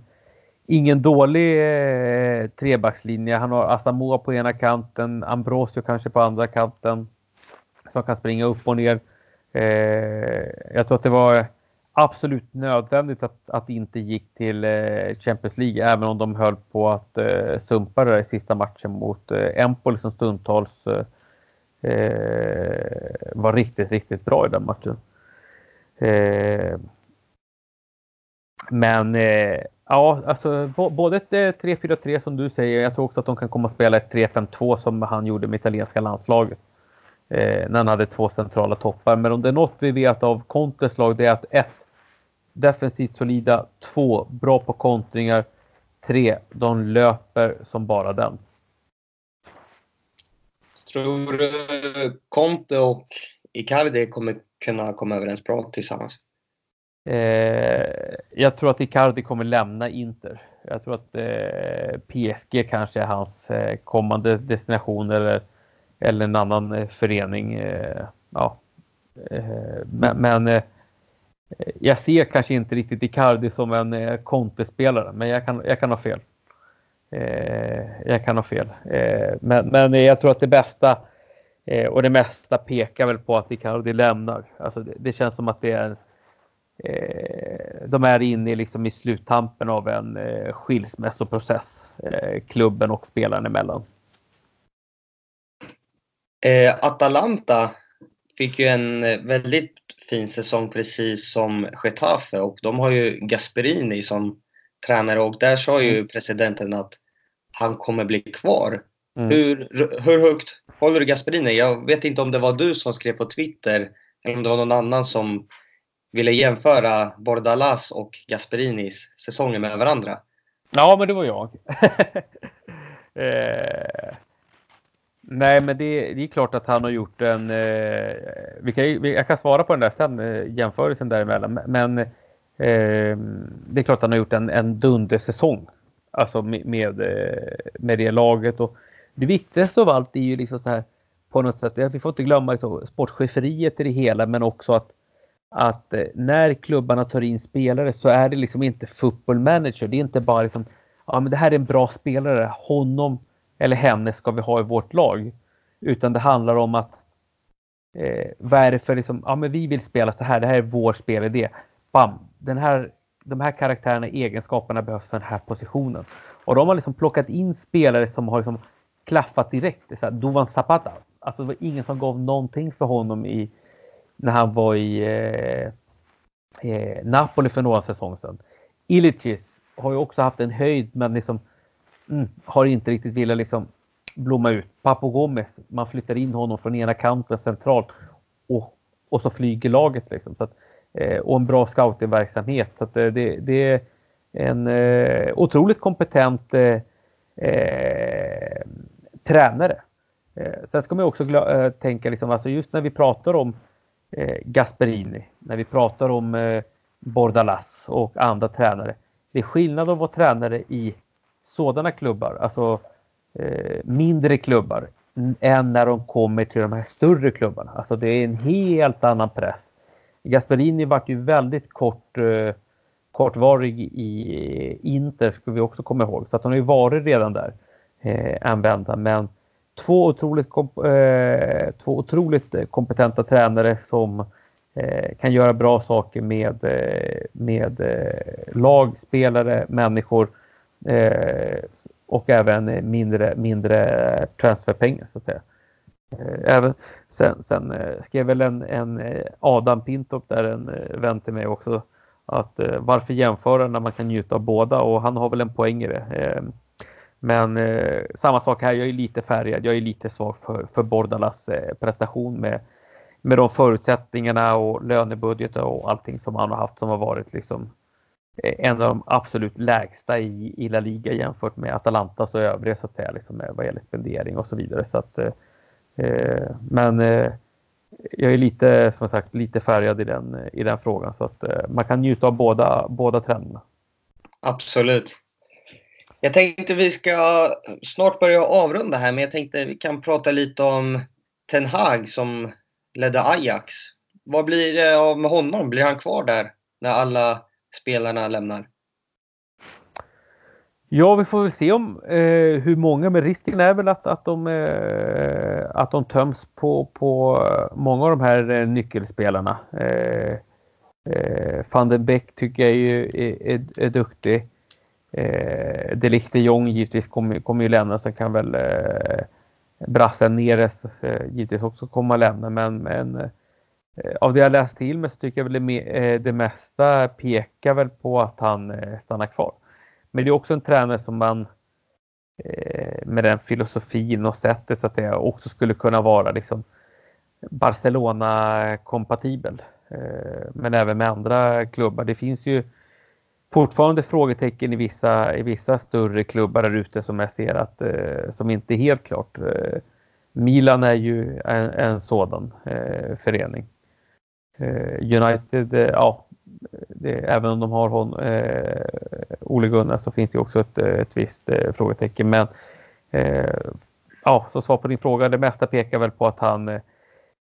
Speaker 2: ingen dålig eh, trebackslinje. Han har Asamoah på ena kanten, Ambrosio kanske på andra kanten. Som kan springa upp och ner. Eh, jag tror att det var absolut nödvändigt att, att det inte gick till eh, Champions League, även om de höll på att eh, sumpa det i sista matchen mot eh, Empoli som stundtals eh, eh, var riktigt, riktigt bra i den matchen. Eh, men eh, ja, alltså både ett eh, 3-4-3 som du säger. Jag tror också att de kan komma att spela ett 3-5-2 som han gjorde med italienska landslaget. Eh, när han hade två centrala toppar. Men om det är något vi vet av Contes lag det är att 1. defensivt solida, 2. bra på kontringar, 3. de löper som bara den.
Speaker 1: Tror du Conte och Icardi kommer kunna komma överens bra tillsammans?
Speaker 2: Eh, jag tror att Icardi kommer lämna Inter. Jag tror att eh, PSG kanske är hans eh, kommande destination eller, eller en annan eh, förening. Eh, ja. Eh, men, men eh, jag ser kanske inte riktigt Icardi som en eh, kontespelare, men jag kan, jag kan ha fel. Eh, jag kan ha fel. Eh, men, men jag tror att det bästa och det mesta pekar väl på att Icardi lämnar. Alltså det, det känns som att det är de är inne liksom i sluttampen av en eh, skilsmässoprocess, eh, klubben och spelaren emellan.
Speaker 1: Atalanta fick ju en väldigt fin säsong precis som Getafe och de har ju Gasperini som tränare och där sa ju mm. presidenten att han kommer bli kvar. Mm. Hur, hur högt håller du Gasperini? Jag vet inte om det var du som skrev på Twitter eller om det var någon annan som ville jämföra Bordalas och Gasperinis säsonger med varandra.
Speaker 2: Ja, men det var jag. (laughs) eh, nej, men det, det, är klart att han har gjort en... Eh, vi kan, jag kan svara på den där sen, eh, jämförelsen däremellan. Men eh, det är klart att han har gjort en, en dundersäsong. Alltså med, med, med det laget. Och det viktigaste av allt är ju liksom så här på något sätt, vi får inte glömma liksom, sportcheferiet i det hela, men också att att eh, när klubbarna tar in spelare så är det liksom inte football manager. Det är inte bara liksom, ja men det här är en bra spelare, honom eller henne ska vi ha i vårt lag. Utan det handlar om att eh, vad är det för liksom, ja men vi vill spela så här, det här är vår spelidé. Bam! Den här, de här karaktärerna, egenskaperna behövs för den här positionen. Och de har liksom plockat in spelare som har liksom klaffat direkt. Det är så här, Dovan Zapata. Alltså det var ingen som gav någonting för honom i, när han var i eh, eh, Napoli för några säsonger sedan. Ilicic har ju också haft en höjd men liksom mm, har inte riktigt velat liksom blomma ut. Papo Gomez, man flyttar in honom från ena kanten centralt och, och så flyger laget liksom. Så att, eh, och en bra scoutingverksamhet. Så att, eh, det, det är en eh, otroligt kompetent eh, eh tränare. Eh, sen ska man också eh, tänka liksom, alltså just när vi pratar om Eh, Gasperini, när vi pratar om eh, Bordalas och andra tränare. Det är skillnad att vara tränare i sådana klubbar, alltså eh, mindre klubbar, än när de kommer till de här större klubbarna. Alltså det är en helt annan press. Gasperini vart ju väldigt kort, eh, kortvarig i Inter, ska vi också komma ihåg. Så att han har ju varit redan där eh, en vända. Men Eh, två otroligt, eh, två otroligt kompetenta tränare som eh, kan göra bra saker med, eh, med eh, lag, spelare, människor eh, och även mindre, mindre transferpengar så att säga. Eh, även, sen, sen eh, skrev väl en, en Adam Pintorp där, en vän till mig också, att varför jämföra när man kan njuta av båda och han har väl en poäng i det. Men eh, samma sak här, jag är lite färgad. Jag är lite svag för, för Bordalas eh, prestation med, med de förutsättningarna och lönebudget och allting som han har haft som har varit liksom eh, en av de absolut lägsta i, i La Liga jämfört med Atalantas och övriga så att säga, liksom, vad gäller spendering och så vidare. Så att, eh, eh men eh, jag är lite, som sagt, lite färgad i den, i den frågan så att eh, man kan njuta av båda, båda trenderna.
Speaker 1: Absolut. Jag tänkte vi ska snart börja avrunda här, men jag tänkte vi kan prata lite om Ten Hag som ledde Ajax. Vad blir det av med honom? Blir han kvar där när alla spelarna lämnar?
Speaker 2: Ja, vi får väl se om eh, hur många, men risken är väl att, att, de, eh, att de töms på, på många av de här eh, nyckelspelarna. Eh, Eh, van den Beck tycker jag är, är, är, är duktig. Eh, Delict de Jong givetvis kommer, kommer ju lämna, sen kan väl eh, Brassen Neres eh, givetvis också komma och lämna, men, men eh, av det jag läst till mig så tycker jag väl det, me, eh, det mesta pekar väl på att han eh, stannar kvar. Men det är också en tränare som man eh, med den filosofin och sättet så att det också skulle kunna vara liksom Barcelona-kompatibel. Eh, men även med andra klubbar. Det finns ju fortfarande frågetecken i vissa, i vissa större klubbar där ute som jag ser att eh, som inte är helt klart. Eh, Milan är ju en, en sådan eh, förening. Eh, United, eh, ja, det, även om de har hon, eh, Ole Gunnar så finns det också ett, ett visst eh, frågetecken. Men eh, ja, så svar på din fråga, det mesta pekar väl på att han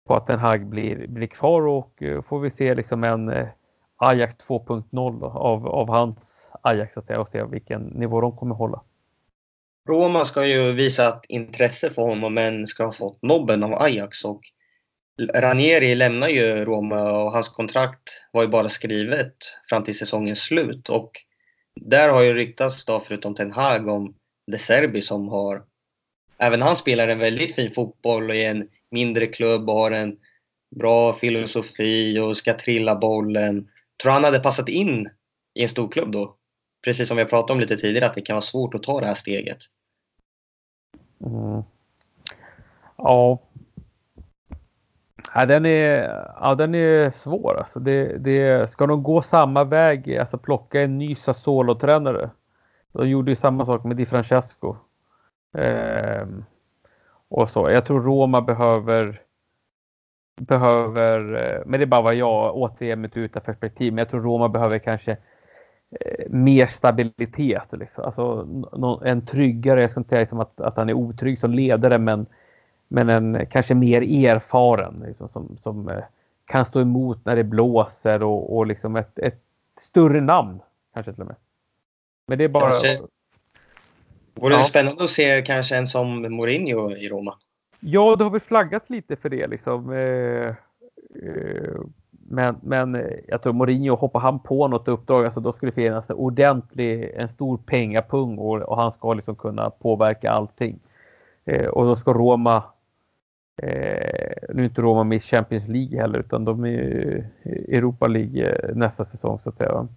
Speaker 2: på att Den Hag blir, blir kvar och får vi se liksom en Ajax 2.0 av, av hans Ajax att säga, och se vilken nivå de kommer hålla.
Speaker 1: Roma ska ju visa ett intresse för honom men ska ha fått nobben av Ajax och Ranieri lämnar ju Roma och hans kontrakt var ju bara skrivet fram till säsongens slut och där har ju ryktats då förutom Ten Hag om De Serbi som har Även han spelar en väldigt fin fotboll och i en mindre klubb och har en bra filosofi och ska trilla bollen. Tror han hade passat in i en stor klubb då? Precis som vi pratade om lite tidigare, att det kan vara svårt att ta det här steget.
Speaker 2: Mm. Ja. Ja, den är, ja, den är svår. Alltså det, det, ska de gå samma väg, alltså plocka en ny Sassuolo-tränare? De gjorde ju samma sak med Di Francesco. Eh, och så. Jag tror Roma behöver behöver, eh, men det är bara vad jag återigen mitt perspektiv, men jag tror Roma behöver kanske eh, mer stabilitet. Liksom. Alltså en tryggare, jag ska inte säga liksom att, att han är otrygg som ledare, men, men en kanske mer erfaren liksom, som, som eh, kan stå emot när det blåser och, och liksom ett, ett större namn kanske till och med. Men det är bara... Kanske,
Speaker 1: Vore ja. det spännande att se kanske en som Mourinho i Roma?
Speaker 2: Ja, det har väl flaggats lite för det liksom. Eh, eh, men, men jag tror Mourinho, hoppar han på något uppdrag, alltså då skulle det finnas en ordentlig, en stor pengapung och, och han ska liksom kunna påverka allting. Eh, och då ska Roma, eh, nu är inte Roma med i Champions League heller, utan de är i Europa League nästa säsong så att säga.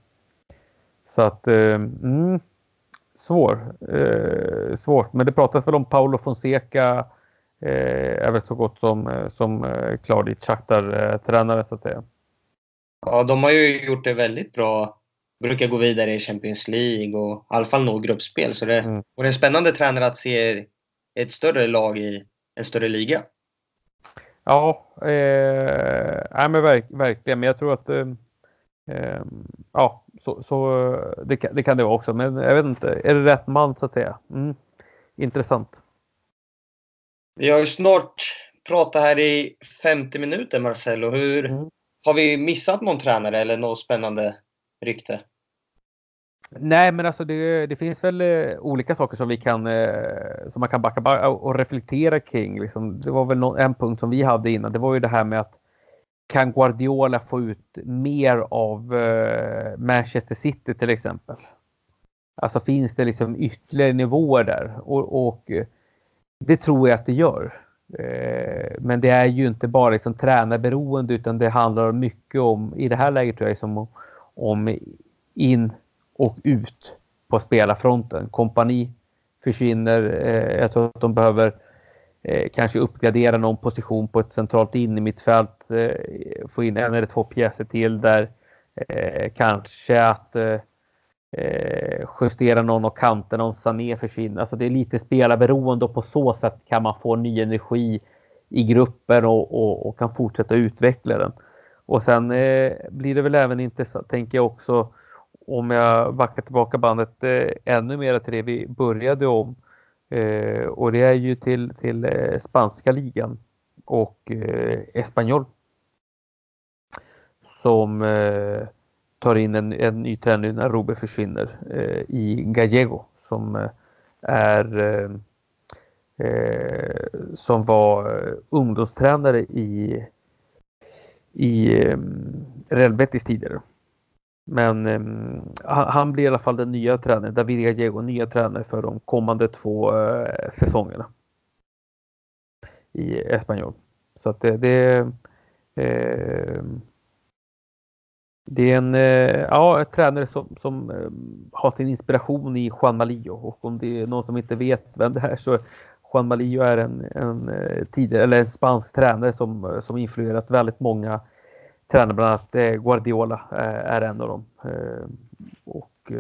Speaker 2: Så att, mm, svår. Eh, svårt, men det pratas väl om Paolo Fonseca eh, är väl så gott som, eh, som eh, klar dit Shakhtar-tränare så att säga.
Speaker 1: Ja, de har ju gjort det väldigt bra. Brukar gå vidare i Champions League och i alla fall nå gruppspel. Så det mm. vore en spännande tränare att se ett större lag i en större liga.
Speaker 2: Ja, eh, men verk, verkligen. Men jag tror att eh, eh ja, så, så det, kan, det, kan det vara också, men jag vet inte. Är det rätt man så att säga? Mm. Intressant.
Speaker 1: Vi har ju snart pratat här i 50 minuter Marcelo. Hur, mm. Har vi missat någon tränare eller något spännande rykte?
Speaker 2: Nej, men alltså det, det finns väl eh, olika saker som vi kan eh, som man kan backa och reflektera kring. Liksom, det var väl någon, en punkt som vi hade innan. Det var ju det här med att kan Guardiola få ut mer av eh, Manchester City till exempel? Alltså finns det liksom ytterligare nivåer där? Och, och det tror jag att det gör. Eh, men det är ju inte bara liksom tränarberoende utan det handlar mycket om, i det här läget tror jag, liksom om in och ut på spelarfronten. Kompani försvinner. Eh, jag tror att de behöver eh, kanske uppgradera någon position på ett centralt in i få in en eller två pjäser till där. Kanske att eh, justera någon av kanterna om Sané försvinner. Alltså det är lite spelarberoende och på så sätt kan man få ny energi i gruppen och, och, och kan fortsätta utveckla den. Och sen eh, blir det väl även intressant, tänker jag också, om jag backar tillbaka bandet eh, ännu mer till det vi började om. Eh, och det är ju till, till eh, spanska ligan och eh, Espanyol. Som eh, tar in en, en ny tränare när Robe försvinner eh, i Gallego som eh, är eh, eh som var eh, ungdomstränare i i eh, Real Betis tidigare. Men um, han blir i alla fall den nya tränaren, David Gallego, nya tränare för de kommande två säsongerna i Espanyol. Så att det, det Eh, det är en eh, ja, tränare som, som eh, har sin inspiration i Juan Malillo och om det är någon som inte vet vem det är så Juan Malillo är en, en, eh, tidigare, eller en spansk tränare som, som influerat väldigt många tränare, bland annat Guardiola är en av dem. Och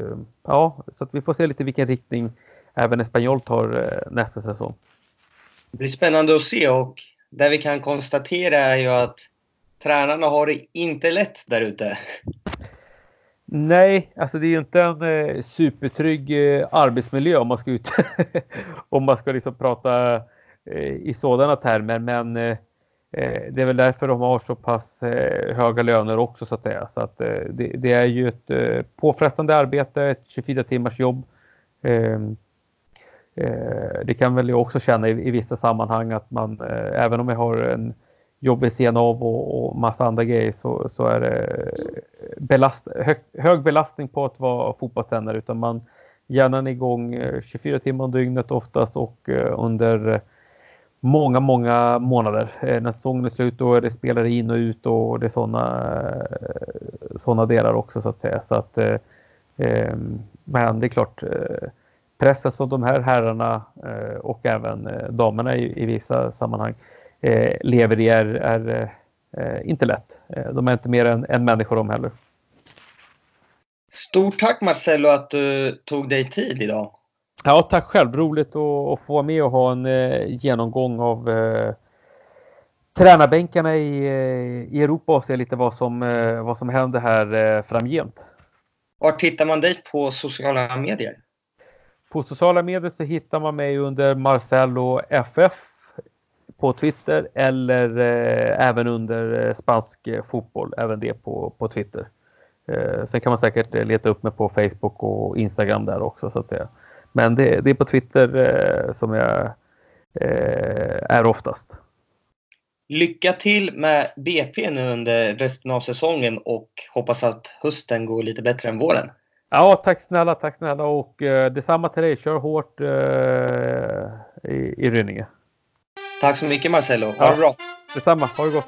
Speaker 2: ja, så att vi får se lite vilken riktning även Espanyol tar nästa säsong.
Speaker 1: Det blir spännande att se och det vi kan konstatera är ju att tränarna har det inte lätt där ute.
Speaker 2: Nej, alltså det är ju inte en eh, supertrygg eh, arbetsmiljö om man ska ut (laughs) om man ska liksom prata eh, i sådana termer. Men eh, eh, det är väl därför de har så pass eh, höga löner också så att säga. Så att eh, det, det, är ju ett eh, påfrestande arbete, ett 24 timmars jobb. Ehm, det kan väl jag också känna i, i vissa sammanhang att man, även om jag har en jobb vid av och, och massa andra grejer så, så är det belast, hög, hög belastning på att vara fotbollstränare utan man hjärnan är igång eh, 24 timmar om dygnet oftast och eh, under många, många månader. Eh, när säsongen är slut då är det spelare in och ut och det är sådana såna delar också så att säga. Så att, ehm, men det är klart, pressen som de här herrarna och även damerna i, i vissa sammanhang lever i är, är eh, inte lätt. Eh, de är inte mer än, än människor de heller.
Speaker 1: Stort tack Marcello att du tog dig tid idag.
Speaker 2: Ja, tack själv. Roligt att, att få vara med och ha en eh, genomgång av eh, tränarbänkarna i, eh, i Europa och se lite vad som, eh, vad som händer här eh, framgent.
Speaker 1: Var tittar man dig på sociala medier?
Speaker 2: På sociala medier så hittar man mig under Marcello FF på Twitter eller eh, även under eh, spansk eh, fotboll, även det på, på Twitter. Eh, sen kan man säkert eh, leta upp mig på Facebook och Instagram där också så att säga. Men det, det är på Twitter eh, som jag är oftast.
Speaker 1: Lycka till med BP nu under resten av säsongen och hoppas att hösten går lite bättre än våren.
Speaker 2: Ja, tack snälla, tack snälla och eh, detsamma till dig. Kör hårt eh, i, i Rynninge.
Speaker 1: Tack så mycket Marcello. Ha ja. det bra.
Speaker 2: Detsamma. Ha det gott.